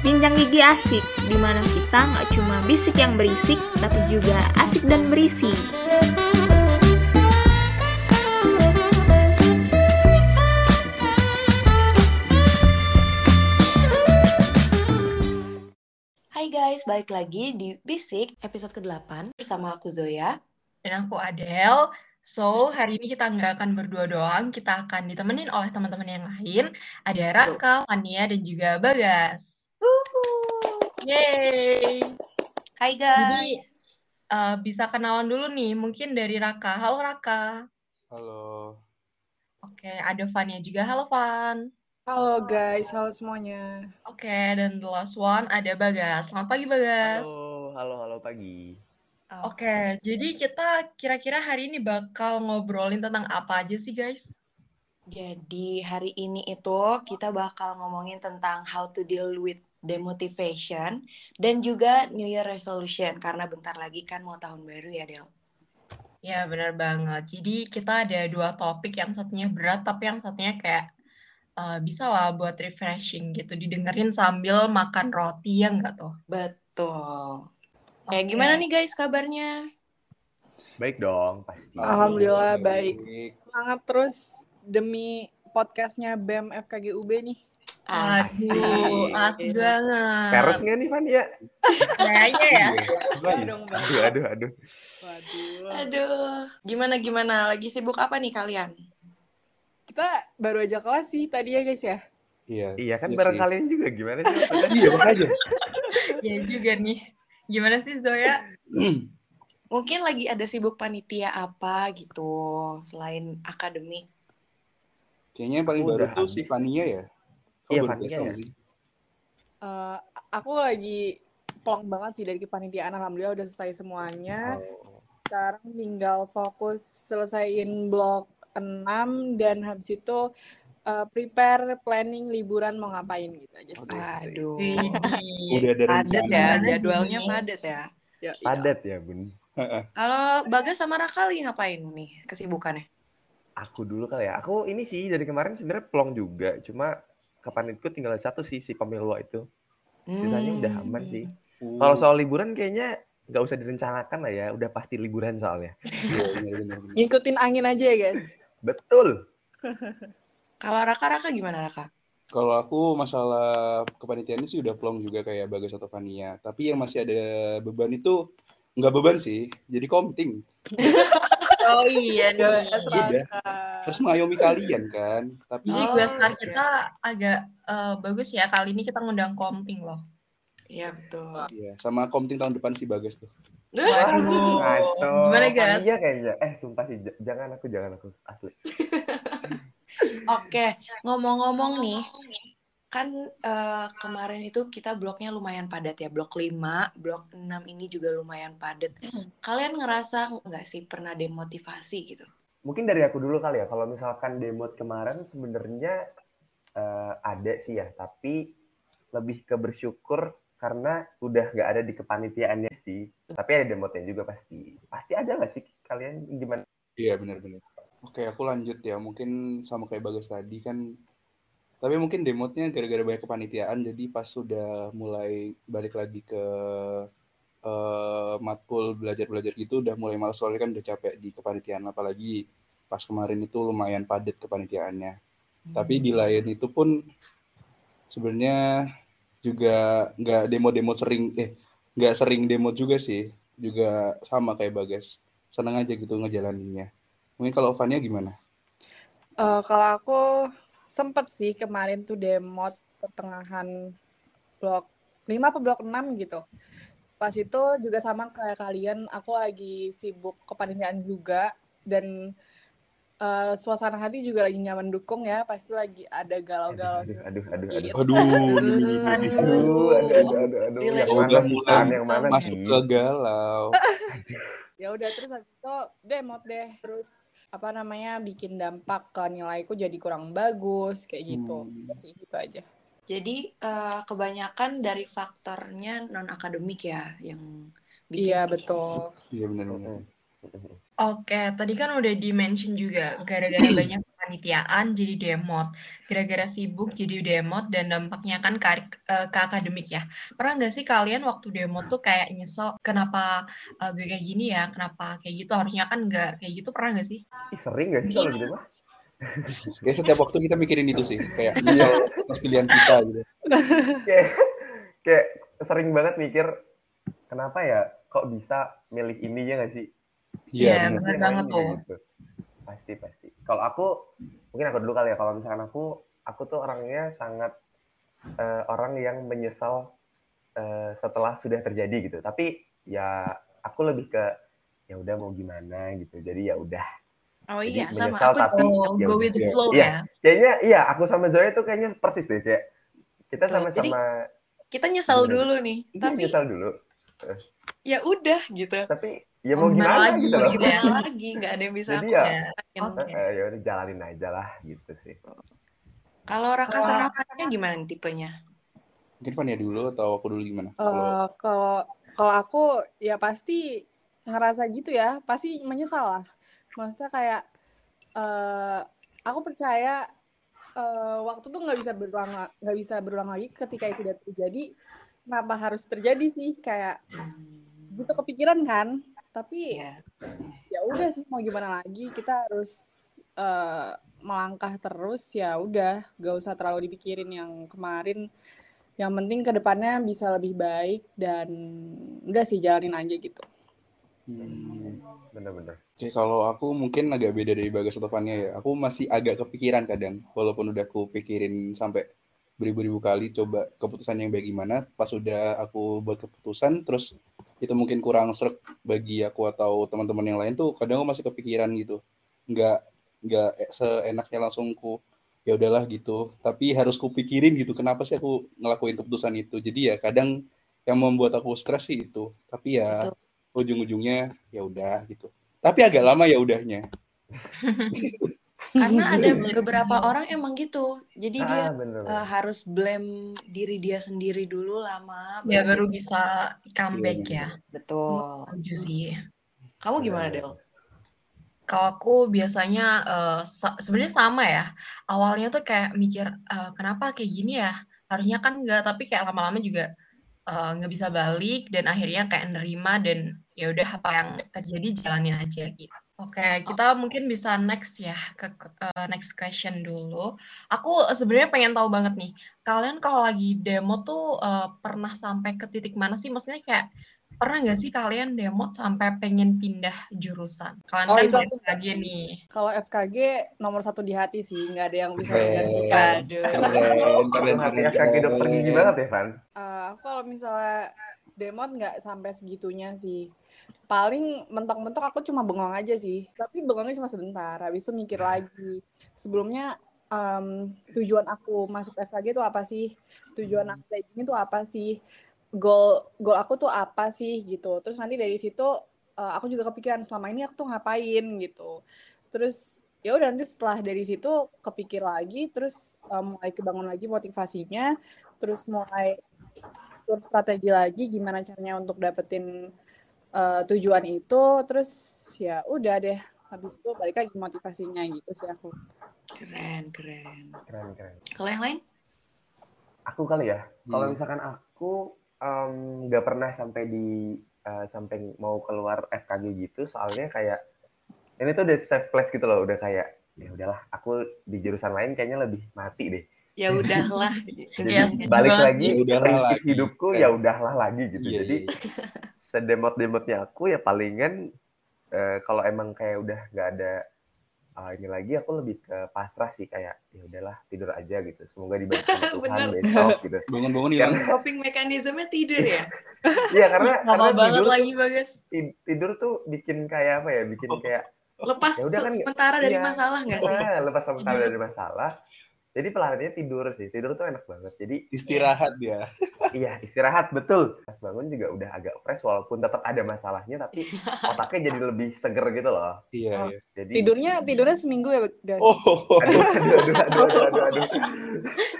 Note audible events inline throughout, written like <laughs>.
Bincang Gigi Asik, di mana kita nggak cuma bisik yang berisik, tapi juga asik dan berisi. Hai guys, balik lagi di Bisik episode ke-8 bersama aku Zoya. Dan aku Adele. So, hari ini kita nggak akan berdua doang, kita akan ditemenin oleh teman-teman yang lain. Ada Raka, Fania, dan juga Bagas. Yeay! Hai Jadi, guys. eh, bisa kenalan dulu nih, mungkin dari Raka. Halo Raka. Halo. Oke, ada Fania juga. Halo Fan. Halo guys, halo semuanya. Oke, dan the last one ada Bagas. Selamat pagi Bagas. Halo, halo, halo pagi. Oke, jadi kita kira-kira hari ini bakal ngobrolin tentang apa aja sih guys? Jadi hari ini itu kita bakal ngomongin tentang how to deal with demotivation dan juga New Year resolution karena bentar lagi kan mau tahun baru ya Del. Ya, benar banget. Jadi kita ada dua topik, yang satunya berat, tapi yang satunya kayak eh, bisa lah buat refreshing gitu, didengerin sambil makan roti, ya nggak tuh? Betul. Kayak Oke. gimana nih guys kabarnya? Baik dong, pasti. Alhamdulillah Baik. baik. Semangat terus demi podcastnya BEM FKGUB nih. Aduh, asik banget. Peres nggak nih, Van ya? Kayaknya ya. Ya. Bang. Aduh, aduh, aduh. Waduh. Aduh, gimana gimana? Lagi sibuk apa nih kalian? Kita baru aja kelas sih tadi ya guys ya. Iya. Iya kan iya bareng sih. kalian juga gimana sih? <laughs> Iya makanya. <laughs> Ya juga nih. Gimana sih Zoya? Mungkin lagi ada sibuk panitia apa gitu selain akademik. Kayaknya yang paling Udah baru tuh si Fania ya. Iya, Fania biasa ya. Eh, aku lagi plong banget sih dari kepanitiaan. Alhamdulillah udah selesai semuanya. Oh. Sekarang tinggal fokus selesaiin blok 6 dan habis itu eh, prepare planning liburan mau ngapain gitu aja sih. Aduh. <laughs> Udah ada Padet rencana. ya, jadwalnya padet ya. Ya, iya. Padat ya, Bun. Kalau Bagas sama Raka lagi ngapain nih kesibukannya? Aku dulu kali ya. Aku ini sih dari kemarin sebenarnya plong juga, cuma kapan itu tinggal satu sih si pemilu itu. Sisanya udah Hmm. aman sih. Uh, Kalau soal liburan kayaknya nggak usah direncanakan lah ya, udah pasti liburan soalnya. <laughs> iya, benar. Ngikutin angin aja ya guys. Betul. <laughs> Kalau Raka Raka gimana Raka? Kalau aku masalah kepanitiaannya sih udah plong juga kayak Bagas atau Fania. Tapi yang masih ada beban itu nggak beban sih, jadi komting. <laughs> Oh iya nih. Udah. Harus mengayomi kalian kan. Tapi Jadi Oh, guestar oke. kita agak eh, bagus ya. Kali ini kita ngundang komting loh. Iya betul. Iya, sama komting tahun depan si Bagas tuh. Waduh. Ngaco. Gimana guys? Iya kayaknya. Eh, sumpah sih, jangan aku, jangan aku. Asli. <laughs> Oke, ngomong-ngomong nih, kan eh, kemarin itu kita bloknya lumayan padat ya, blok 5, blok 6 ini juga lumayan padat. Kalian ngerasa nggak sih pernah demotivasi gitu? Mungkin dari aku dulu kali ya. Kalau misalkan demot kemarin sebenarnya eh, ada sih ya, tapi lebih ke bersyukur karena udah nggak ada di kepanitiaannya sih. Tapi ada demotnya juga pasti. Pasti ada nggak sih kalian gimana? Iya benar-benar. Oke, aku lanjut ya. Mungkin sama kayak Bagas tadi kan. Tapi mungkin demotnya gara-gara banyak kepanitiaan. Jadi pas sudah mulai balik lagi ke eh, matkul belajar-belajar gitu, udah mulai malas soalnya kan udah capek di kepanitiaan. Apalagi pas kemarin itu lumayan padat kepanitiaannya. Tapi di lain itu pun sebenarnya juga nggak demo-demo sering, eh nggak sering demo juga sih. Juga sama kayak Bagas. Seneng aja gitu ngejalaninnya. Mungkin kalau Fania gimana? Eh, kalau aku sempet sih kemarin tuh demot pertengahan blok 5 apa blok 6 gitu. Pas itu juga sama kayak kalian, aku lagi sibuk kepanitiaan juga dan eh, suasana hati juga lagi nyaman dukung ya, pasti lagi ada galau-galau Aduh, aduh, aduh, aduh. Aduh, Aduh. Aduh, aduh, aduh, aduh, aduh. Relate. Yang mana Udah sih, mulai Tan? Yang mana masuk sih? ke galau. Ya udah terus habis itu demot deh. Terus apa namanya bikin dampak ke nilaiku jadi kurang bagus kayak gitu. Hmm. Sih itu aja. Jadi eh, kebanyakan dari faktornya non akademik ya yang bikin Iya betul. Iya benar-benar. Oke, tadi kan udah di-mention juga gara-gara banyak kepanitiaan jadi demot. Gara-gara sibuk jadi demot dan dampaknya kan ke, eh, ke akademik ya. Pernah nggak sih kalian waktu demot tuh kayak nyesel kenapa uh, gue kayak gini ya, kenapa kayak gitu, harusnya kan nggak kayak gitu, pernah nggak sih? Ih, sering gak sih kalau gitu mah? <laughs> Kayak setiap waktu kita mikirin itu sih, kayak nyesel atas pilihan kita gitu. kayak kayak sering banget mikir kenapa ya kok bisa milih ini ya nggak sih? Iya, bener. bener Yang banget tuh. gitu. Pasti pasti. Kalau aku mungkin aku dulu kali ya. Kalau misalkan aku aku tuh orangnya sangat eh, orang yang menyesal eh, setelah sudah terjadi gitu. Tapi ya aku lebih ke ya udah mau gimana gitu. Jadi ya udah. Oh Jadi iya, sama menyesal aku tapi Oh, ya go with the Iya. flow Iya. ya. Kayaknya iya aku sama Zoe tuh kayaknya persis deh kayak kita jadi sama-sama kita nyesel Bener. dulu nih, iya, tapi nyesal dulu. ya udah gitu. Tapi ya Mau gimana gimana, lagi, gitu mau loh. gimana <laughs> lagi? Nggak ada yang bisa Jadi aku ya. Oke. Eh, ya udah jalanin aja lah gitu sih. Kalau Raka sama gimana nih tipenya? Mungkin Fania dulu atau aku dulu gimana? Kalau Eh, kalau kalau aku ya pasti ngerasa gitu ya, pasti menyesal lah. Maksudnya kayak eh aku percaya eh, waktu tuh nggak bisa berulang la- nggak bisa berulang lagi ketika itu udah terjadi. Kenapa harus terjadi sih? Kayak gitu kepikiran kan? Tapi Iya. ya udah sih mau gimana lagi kita harus eh, melangkah terus ya udah gak usah terlalu dipikirin yang kemarin yang penting ke depannya bisa lebih baik dan udah sih jalanin aja gitu hmm, Bener-bener. Oke, kalau aku mungkin agak beda dari Bagas atau Fania ya. Aku masih agak kepikiran kadang, walaupun udah aku pikirin sampai beribu-ribu kali coba keputusan yang baik gimana. Pas udah aku buat keputusan, terus itu mungkin kurang serk bagi aku atau teman-teman yang lain tuh, kadang aku masih kepikiran gitu. Nggak nggak seenaknya langsung ku ya udahlah gitu. Tapi harus kupikirin gitu. Kenapa sih aku ngelakuin keputusan itu? Jadi ya kadang yang membuat aku stres sih itu. Tapi ya Betul. Ujung-ujungnya ya udah gitu. Tapi agak lama ya udahnya. Karena <laughs> ada beberapa orang emang gitu. Jadi dia Ah, bener. eh, harus blame diri dia sendiri dulu lama. Ya baru baru bisa comeback Iya, ya. Betul. Setuju sih. Kamu gimana. Del? Kalau aku biasanya sa- sebenarnya sama ya. Awalnya tuh kayak mikir eh, kenapa kayak gini ya? Harusnya kan enggak, tapi kayak lama-lama juga eh, nggak bisa balik dan akhirnya kayak nerima dan ya udah apa yang terjadi jalanin aja gitu. Oke, kita mungkin bisa next ya ke eh, next question dulu. Aku sebenarnya pengen tahu banget nih, kalian kalau lagi demo tuh eh, pernah sampai ke titik mana sih? Maksudnya kayak pernah nggak sih kalian demo sampai pengen pindah jurusan? Kalian Oh, kan itu aku FKG sih. nih. kalau FKG nomor satu di hati sih nggak ada yang bisa menggantikan Aduh. Keren, hati FKG dokter keren. gigi banget ya, Van? Eh, aku kalau misalnya demot nggak sampai segitunya sih paling mentok-mentok aku cuma bengong aja sih tapi bengongnya cuma sebentar habis itu mikir lagi sebelumnya em, tujuan aku masuk FKG itu apa sih tujuan aku kayak gini tuh apa sih goal goal aku tuh apa sih gitu terus nanti dari situ eh, aku juga kepikiran selama ini aku tuh ngapain gitu terus ya udah nanti setelah dari situ kepikir lagi terus eh, mulai kebangun lagi motivasinya terus mulai atur strategi lagi gimana caranya untuk dapetin eh, tujuan itu terus ya udah deh habis itu balik lagi motivasinya gitu sih aku Keren, keren. Keren, keren. Kalau yang lain? Aku kali ya. Kalau Hmm. misalkan aku nggak pernah sampai di eh, sampai mau keluar FKG gitu, soalnya kayak ini tuh udah safe place gitu loh, udah kayak ya udahlah, aku di jurusan lain kayaknya lebih mati deh. Ya udahlah. <laughs> gitu. Jadi setuju balik lagi. Ya udahlah prinsip lagi. hidupku Keren. ya udahlah lagi gitu. Iya, Jadi iya. sedemot-demotnya aku ya palingan eh, kalau emang kayak udah nggak ada ah, ini lagi aku lebih ke pasrah sih kayak ya udahlah tidur aja gitu. Semoga dibantu <laughs> Tuhan besok gitu. Bangun-bangun hilang. Coping mekanismenya tidur ya? <laughs> Iya karena Sama karena banget tidur lagi Bagas. tid- tidur tuh bikin kayak apa ya? Bikin kayak Lepas Ya kan, sementara dari iya. masalah nggak sih? ah, lepas sementara dari masalah. Jadi pelariannya tidur sih. Tidur tuh enak banget. Jadi Istirahat ya. <laughs> iya istirahat betul. Pas bangun juga udah agak fresh walaupun tetap ada masalahnya tapi <laughs> otaknya jadi lebih seger gitu loh. Iya, Oh. iya. Jadi tidurnya tidurnya seminggu ya guys Oh, aduh aduh aduh aduh aduh aduh. aduh.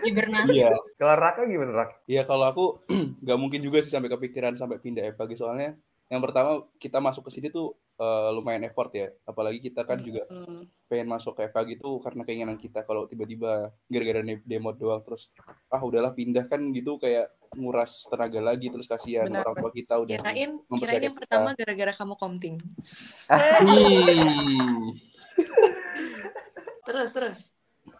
Hibernasi. iya. Kalau Raka gimana Raka? Iya, kalau aku <clears throat> nggak mungkin juga sih sampai kepikiran sampai pindah FKG soalnya yang pertama kita masuk ke sini tuh uh, lumayan effort ya apalagi kita kan juga Hmm. pengen masuk ke FK gitu karena keinginan kita kalau tiba-tiba gara-gara demo doang terus ah udahlah pindah kan gitu kayak nguras tenaga lagi terus kasihan Benar. orang tua kita udah Kirain, kirain yang pertama gara-gara kamu komting. Terus, terus.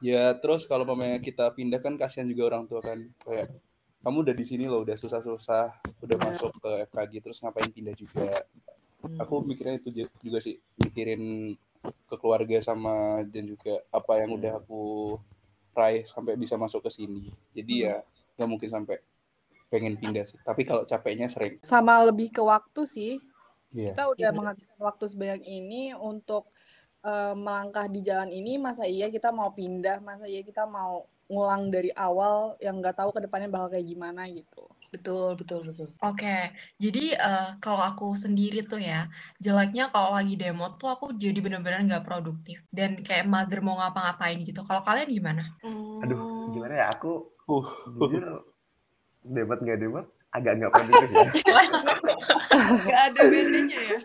ya terus kalau mamanya kita pindah kan kasihan juga orang tua kan kayak kamu udah di sini loh udah susah-susah udah Benar. masuk ke FKG terus ngapain pindah juga aku mikirnya itu ju- juga sih mikirin ke keluarga sama dan juga apa yang udah aku raih sampai bisa masuk ke sini jadi ya nggak mungkin sampai pengen pindah sih tapi kalau capeknya sering Sama lebih ke waktu sih. Iya. Kita udah Iya. menghabiskan waktu sebanyak ini untuk eh, melangkah di jalan ini. Masa iya kita mau pindah? Masa iya kita mau ngulang dari awal yang nggak tahu ke depannya bakal kayak gimana gitu. Betul, betul, betul. Oke, jadi eh, kalau aku sendiri tuh ya, jeleknya kalau lagi demo tuh aku jadi bener-bener nggak produktif dan kayak mager mau ngapa-ngapain gitu. Kalau kalian gimana? Aduh, gimana ya? Aku uh jujur debat nggak debat agak nggak produktif ya. <laughs> Gak ada bedanya ya.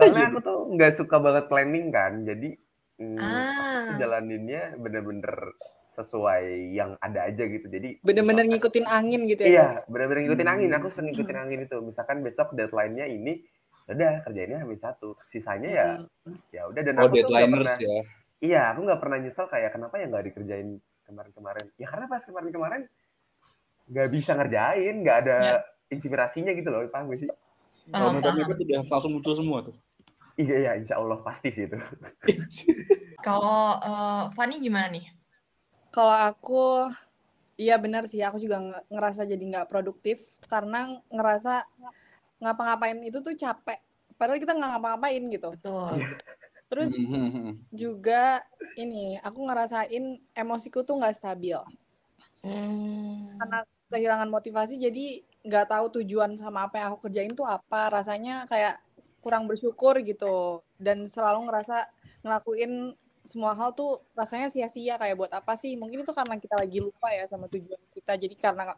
Karena aku tuh nggak suka banget planning kan. Jadi mm, Ah, jalaninnya bener-bener sesuai yang ada aja gitu. Jadi Bener-bener ngikutin angin gitu ya. Iya, bener-bener ngikutin angin. Aku sering ngikutin angin itu. Misalkan besok deadline-nya ini, udah kerjainnya hamil satu. Sisanya ya, Hmm. ya udah. Dan oh aku tuh pernah, ya iya, aku nggak pernah nyesel kayak kenapa ya nggak dikerjain kemarin-kemarin. Ya karena pas kemarin-kemarin nggak bisa ngerjain, nggak ada Ya. inspirasinya gitu loh, paham gak sih? kalau nonton paham. itu udah langsung muncul semua tuh Iya, iya, insya Allah pasti sih itu. <laughs> Kalau eh, Fanny gimana nih? Kalau aku, iya benar sih. Aku juga nge- ngerasa jadi nggak produktif karena ngerasa ngapa-ngapain itu tuh capek. Padahal kita nggak ngapa-ngapain gitu. Betul. Terus Hmm, juga ini, aku ngerasain emosiku tuh nggak stabil. Hmm. Karena kehilangan motivasi, jadi nggak tahu tujuan sama apa yang aku kerjain tuh apa. Rasanya kayak kurang bersyukur gitu. Dan selalu ngerasa ngelakuin semua hal tuh rasanya sia-sia kayak buat apa sih? Mungkin itu karena kita lagi lupa ya sama tujuan kita. Jadi karena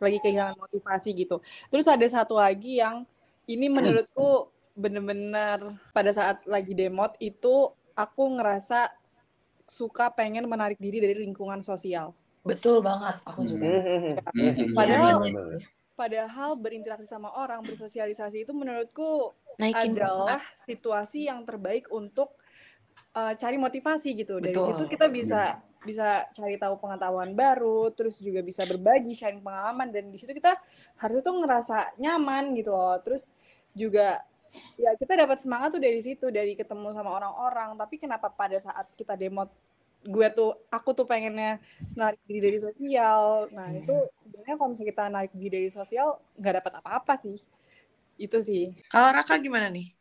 lagi kehilangan motivasi gitu. Terus ada satu lagi yang ini menurutku bener-bener pada saat lagi demot itu aku ngerasa suka pengen menarik diri dari lingkungan sosial. Betul banget. Aku juga. Hmm. Padahal- iya sih. Padahal berinteraksi sama orang, bersosialisasi itu menurutku Naikin adalah situasi yang terbaik untuk uh, cari motivasi gitu. Dari Betul. situ kita bisa bisa cari tahu pengetahuan baru, terus juga bisa berbagi, sharing pengalaman dan di situ kita harusnya tuh ngerasa nyaman gitu loh. Terus juga ya kita dapat semangat tuh dari situ, dari ketemu sama orang-orang. Tapi kenapa pada saat kita demo gue tuh aku tuh pengennya narik diri dari sosial. Nah, itu sebenarnya kalau misalnya kita narik diri dari sosial nggak dapat apa-apa sih. Itu sih. Kalau Raka gimana nih?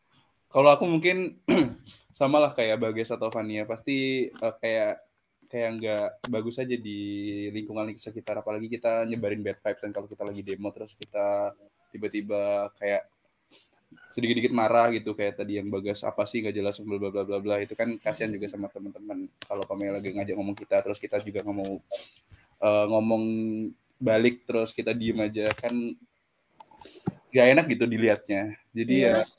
Kalau aku mungkin <clears throat> sama lah kayak Bagas atau Fania pasti eh, kayak kayak nggak bagus aja di lingkungan sekitar apalagi kita nyebarin bad vibes dan kalau kita lagi demo terus kita tiba-tiba kayak sedikit-sedikit marah gitu kayak tadi yang Bagas apa sih nggak jelas bla bla bla bla itu kan kasihan juga sama teman-teman kalau kami lagi ngajak ngomong kita terus kita juga nggak mau eh, ngomong balik terus kita diem aja kan gak enak gitu dilihatnya jadi Iya. ya Terus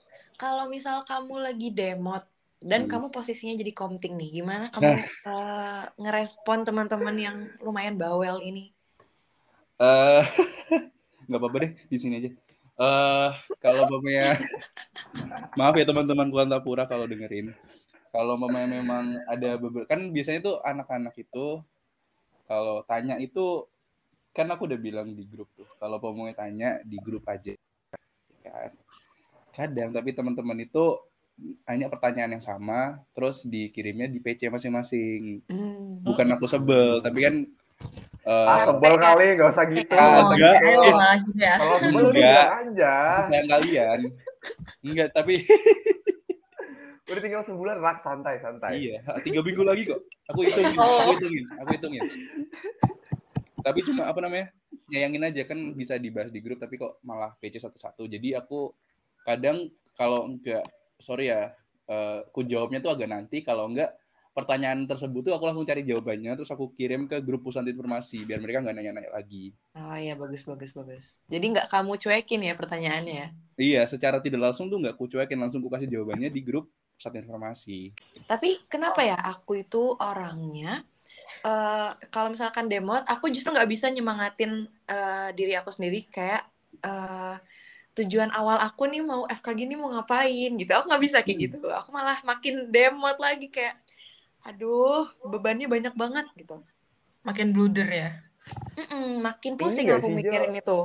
kalau misal kamu lagi demot dan Hmm. kamu posisinya jadi komting nih, gimana kamu eh, ngerespon teman-teman yang lumayan bawel ini? eh <laughs> nggak apa-apa deh di sini aja. Eh kalau mamanya maaf ya teman-teman Kuantapura kalau dengerin. Kalau mamanya memang ada beberapa kan biasanya tuh anak-anak itu kalau tanya itu kan aku udah bilang di grup tuh. Kalau mamanya tanya di grup aja. Kan. Kadang tapi teman-teman itu hanya pertanyaan yang sama terus dikirimnya di PC masing-masing. Hmm. Bukan aku sebel, tapi kan eh, Ah, sebel kali, nggak usah gitu. Oh, Enggak. gitu lah ya. Kalau sebel Enggak. aja. sayang kalian. Enggak, tapi <laughs> Udah tinggal sebulan, rak santai, santai. iya, tiga minggu lagi kok. Aku hitungin, aku hitungin, aku hitungin. Tapi cuma apa namanya? Nyayangin aja kan bisa dibahas di grup tapi kok malah PC satu-satu. Jadi aku kadang kalau enggak sorry ya, eh, ku jawabnya tuh agak nanti kalau enggak pertanyaan tersebut tuh aku langsung cari jawabannya terus aku kirim ke grup pusat informasi biar mereka nggak nanya-nanya lagi. Oh iya bagus bagus bagus. Jadi nggak kamu cuekin ya pertanyaannya. Iya, secara tidak langsung tuh nggak aku cuekin langsung aku kasih jawabannya di grup pusat informasi. Tapi kenapa ya aku itu orangnya uh, kalau misalkan demot aku justru nggak bisa nyemangatin uh, diri aku sendiri kayak uh, tujuan awal aku nih mau FKG nih mau ngapain gitu aku nggak bisa kayak Hmm. gitu aku malah makin demot lagi kayak aduh bebannya banyak banget gitu Makin bluder ya. Mm-mm, makin pusing aku sih, Jo? mikirin itu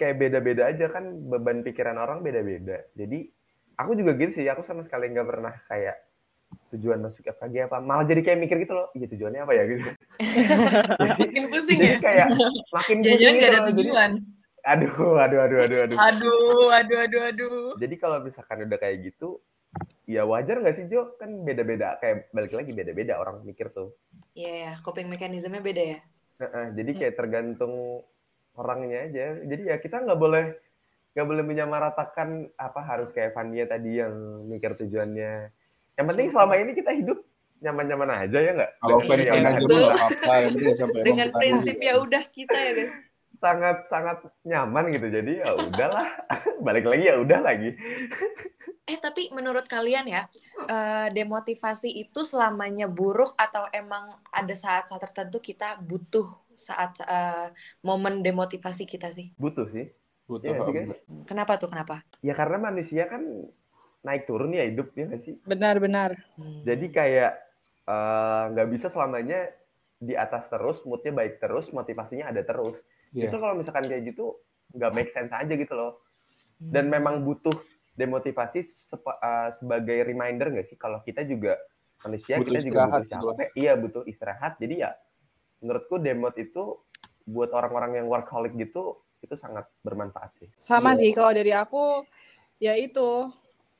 kayak beda-beda aja kan beban pikiran orang beda-beda. Jadi aku juga gitu sih, aku sama sekali nggak pernah kayak tujuan masuk FKG apa. Malah jadi kayak mikir gitu loh, iya tujuannya apa ya gitu. <laughs> jadi, makin pusing jadi ya kayak makin pusing Jangan-jangan gitu gak ada loh. Jadi, tujuan. aduh, aduh, aduh, aduh, aduh. Aduh, aduh, aduh, aduh. Jadi kalau misalkan udah kayak gitu, ya wajar nggak sih Jo? Kan beda-beda, kayak balik lagi beda-beda orang mikir tuh. Iya ya coping mekanismenya beda ya Heeh, jadi kayak tergantung orangnya aja. Jadi ya kita nggak boleh nggak boleh menyamaratakan apa harus kayak Fania tadi yang mikir tujuannya. Yang penting selama ini kita hidup nyaman-nyaman aja ya nggak? Kalau Iya, fan fan aja yang penting nggak sampai <laughs> dengan prinsip ya udah kita ya guys sangat sangat nyaman gitu. Jadi ya udahlah, <laughs> balik lagi ya udah lagi. <laughs> Eh tapi menurut kalian ya eh, demotivasi itu selamanya buruk atau emang ada saat-saat tertentu kita butuh saat eh, momen demotivasi kita sih? Butuh sih. Butuh, Iya sih, guys. Kenapa tuh kenapa? Ya karena manusia kan naik turun ya hidup ya sih. Benar-benar. Hmm. Jadi kayak eh, nggak bisa selamanya di atas terus, moodnya baik terus, motivasinya ada terus. Iya. Itu kalau misalkan kayak gitu nggak make sense aja gitu loh. Hmm. Dan memang butuh demotivasi sepa- eh, sebagai reminder nggak sih kalau kita juga manusia Butuh kita juga istirahat butuh gitu capek, iya butuh istirahat. Jadi ya menurutku demot itu buat orang-orang yang workaholic gitu itu sangat bermanfaat sih. Sama Iya. sih kalau dari aku ya itu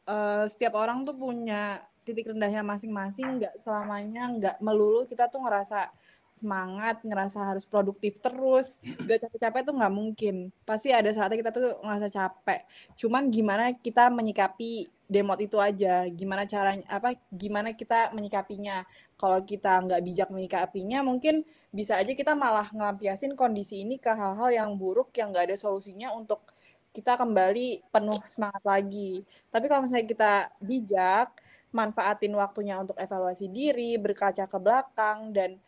eh, setiap orang tuh punya titik rendahnya masing-masing nggak selamanya nggak melulu kita tuh ngerasa semangat ngerasa harus produktif terus. Gak capek-capek tuh nggak mungkin. Pasti ada saatnya kita tuh ngerasa capek. Cuman gimana kita menyikapi demot itu aja? Gimana caranya apa gimana kita menyikapinya? Kalau kita nggak bijak menyikapinya mungkin bisa aja kita malah ngelampiasin kondisi ini ke hal-hal yang buruk yang nggak ada solusinya untuk kita kembali penuh semangat lagi. Tapi kalau misalnya kita bijak, manfaatin waktunya untuk evaluasi diri, berkaca ke belakang dan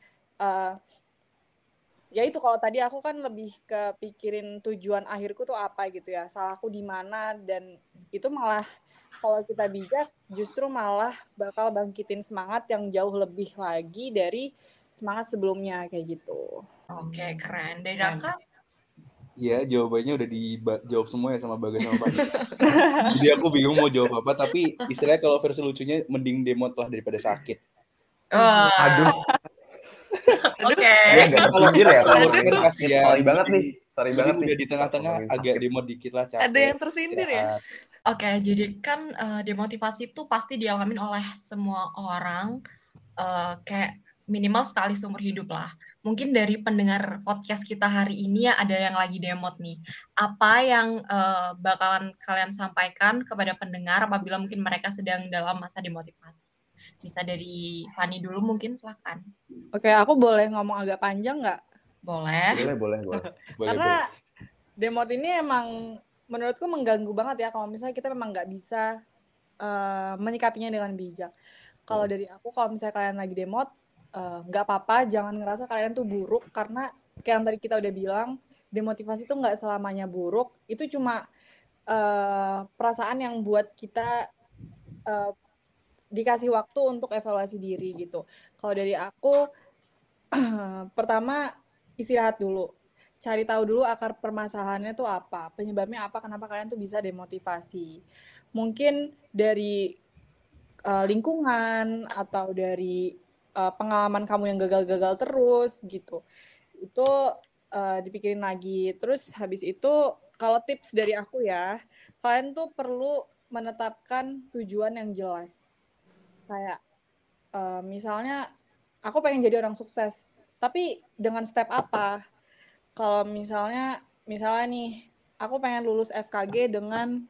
eh, ya itu kalau tadi aku kan lebih ke pikirin tujuan akhirku tuh apa gitu ya, salahku di mana dan itu malah kalau kita bijak justru malah bakal bangkitin semangat yang jauh lebih lagi dari semangat sebelumnya kayak gitu. Oke, keren. Dari Keren. Raka, Iya, jawabannya udah dijawab semua ya sama Bagas sama Pak. <laughs> Jadi aku bingung mau jawab apa, tapi istilahnya kalau versi lucunya mending demot lah daripada sakit. Wah, Aduh, oke. nggak Kalau ya kalau kan kasihan. sorry banget nih, sorry Jadi banget nih. udah di tengah-tengah agak demot dikit lah capek. Ada yang tersindir ya? Oke, jadi kan eh, demotivasi itu pasti dialamin oleh semua orang, eh, kayak minimal sekali seumur hidup lah. Mungkin dari pendengar podcast kita hari ini ya ada yang lagi demot nih. Apa yang eh, bakalan kalian sampaikan kepada pendengar apabila mungkin mereka sedang dalam masa demotivasi? Bisa dari Fani dulu mungkin, silahkan. Oke, aku boleh ngomong agak panjang nggak? Boleh. Boleh, boleh, <laughs> boleh. Boleh, Karena demot ini emang menurutku mengganggu banget ya kalau misalnya kita memang nggak bisa eh, menyikapinya dengan bijak. Kalau dari aku kalau misalnya kalian lagi demot eh, nggak apa-apa, jangan ngerasa kalian tuh buruk karena kayak yang tadi kita udah bilang demotivasi tuh nggak selamanya buruk. Itu cuma eh, perasaan yang buat kita eh, dikasih waktu untuk evaluasi diri gitu. Kalau dari aku <clears throat> pertama istirahat dulu cari tahu dulu akar permasalahannya tuh apa, penyebabnya apa, kenapa kalian tuh bisa demotivasi. Mungkin dari eh, lingkungan atau dari eh, pengalaman kamu yang gagal-gagal terus gitu. Itu eh, dipikirin lagi. Terus habis itu kalau tips dari aku ya, kalian tuh perlu menetapkan tujuan yang jelas. Kayak eh, misalnya aku pengen jadi orang sukses, tapi dengan step apa? kalau misalnya misalnya nih aku pengen lulus FKG dengan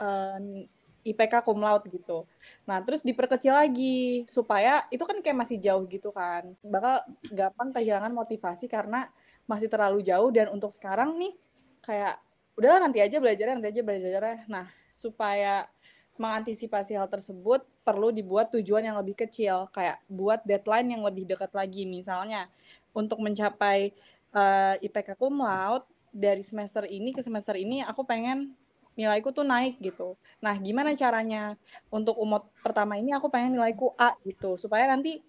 eh, IPK cum laude gitu. Nah, terus diperkecil lagi supaya itu kan kayak masih jauh gitu kan. Bakal gampang kehilangan motivasi karena masih terlalu jauh dan untuk sekarang nih kayak udahlah nanti aja belajarnya nanti aja belajarnya. Nah, supaya mengantisipasi hal tersebut perlu dibuat tujuan yang lebih kecil kayak buat deadline yang lebih dekat lagi misalnya untuk mencapai uh, IPK cum laude dari semester ini ke semester ini aku pengen nilaiku tuh naik gitu. Nah, gimana caranya untuk umot pertama ini aku pengen nilaiku A gitu supaya nanti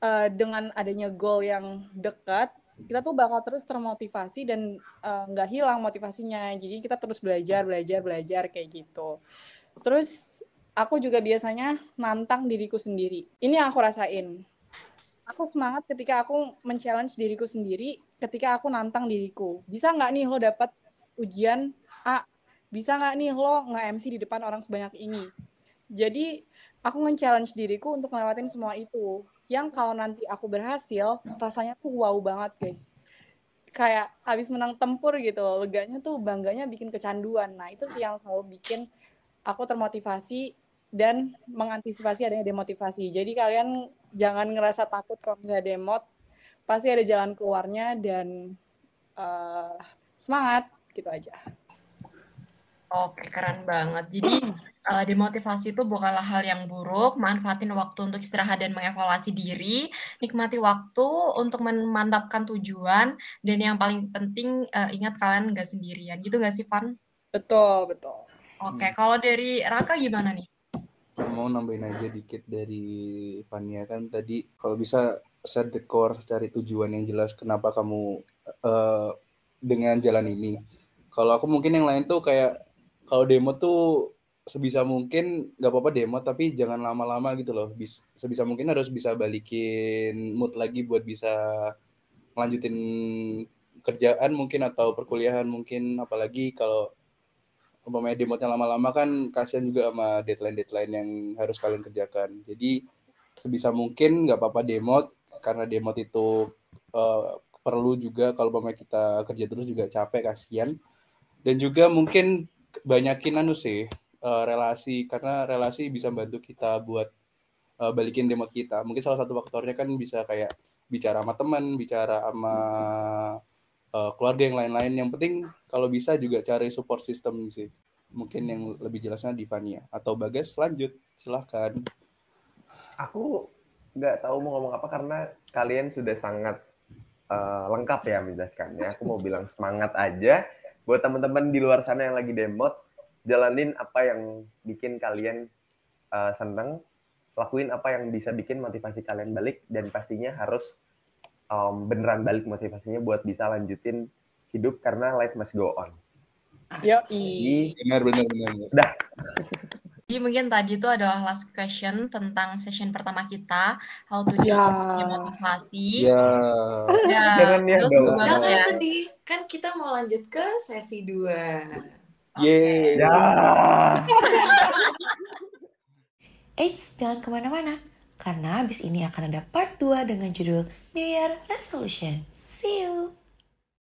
uh, dengan adanya goal yang dekat kita tuh bakal terus termotivasi dan eh, nggak uh, hilang motivasinya. Jadi kita terus belajar, belajar, belajar kayak gitu. Terus aku juga biasanya nantang diriku sendiri. Ini yang aku rasain. Aku semangat ketika aku men-challenge diriku sendiri, ketika aku nantang diriku. Bisa nggak nih lo dapat ujian A bisa nggak nih lo nge-MC di depan orang sebanyak ini jadi aku nge-challenge diriku untuk ngelewatin semua itu yang kalau nanti aku berhasil rasanya tuh wow banget guys kayak habis menang tempur gitu leganya tuh bangganya bikin kecanduan nah itu sih yang selalu bikin aku termotivasi dan mengantisipasi adanya demotivasi jadi kalian jangan ngerasa takut kalau misalnya demot pasti ada jalan keluarnya dan uh, semangat gitu aja Oke, keren banget. Jadi uh, <clears throat> demotivasi itu bukanlah hal yang buruk. Manfaatin waktu untuk istirahat dan mengevaluasi diri. Nikmati waktu untuk memantapkan tujuan. Dan yang paling penting uh, ingat kalian nggak sendirian. Gitu nggak sih, Van? Betul, betul. Oke, hmm. kalau dari Raka gimana nih? Mau nambahin aja dikit dari Fania kan tadi. Kalau bisa set the course, cari tujuan yang jelas kenapa kamu uh, dengan jalan ini. Kalau aku mungkin yang lain tuh kayak kalau demo tuh sebisa mungkin nggak apa-apa demo tapi jangan lama-lama gitu loh. Bis, sebisa mungkin harus bisa balikin mood lagi buat bisa lanjutin kerjaan mungkin atau perkuliahan mungkin. Apalagi kalau umpamanya demotnya lama-lama kan kasihan juga sama deadline-deadline yang harus kalian kerjakan jadi sebisa mungkin nggak apa-apa demot karena demot itu uh, perlu juga kalau umpamanya kita kerja terus juga capek kasihan dan juga mungkin banyakin anu sih uh, relasi karena relasi bisa bantu kita buat uh, balikin demot kita. Mungkin salah satu faktornya kan bisa kayak bicara sama teman, bicara sama uh, keluarga yang lain-lain. Yang penting kalau bisa juga cari support system sih. Mungkin yang lebih jelasnya di Fania atau Bagas lanjut silahkan. Aku nggak tahu mau ngomong apa karena kalian sudah sangat uh, lengkap ya menjelaskannya. Aku mau bilang semangat aja buat teman-teman di luar sana yang lagi demot jalanin apa yang bikin kalian uh, seneng lakuin apa yang bisa bikin motivasi kalian balik dan pastinya harus um, beneran balik motivasinya buat bisa lanjutin hidup karena life must go on. Yo, benar benar benar. Dah. <laughs> Jadi mungkin tadi itu adalah last question tentang session pertama kita, how to ya. motivasi. Ya. ya. <laughs> Jangan ya. Jangan ya. sedih, kan kita mau lanjut ke sesi dua. Yeay. Ya. Eits, jangan ke mana-mana. Karena abis ini akan ada part 2 dengan judul New Year Resolution. See you!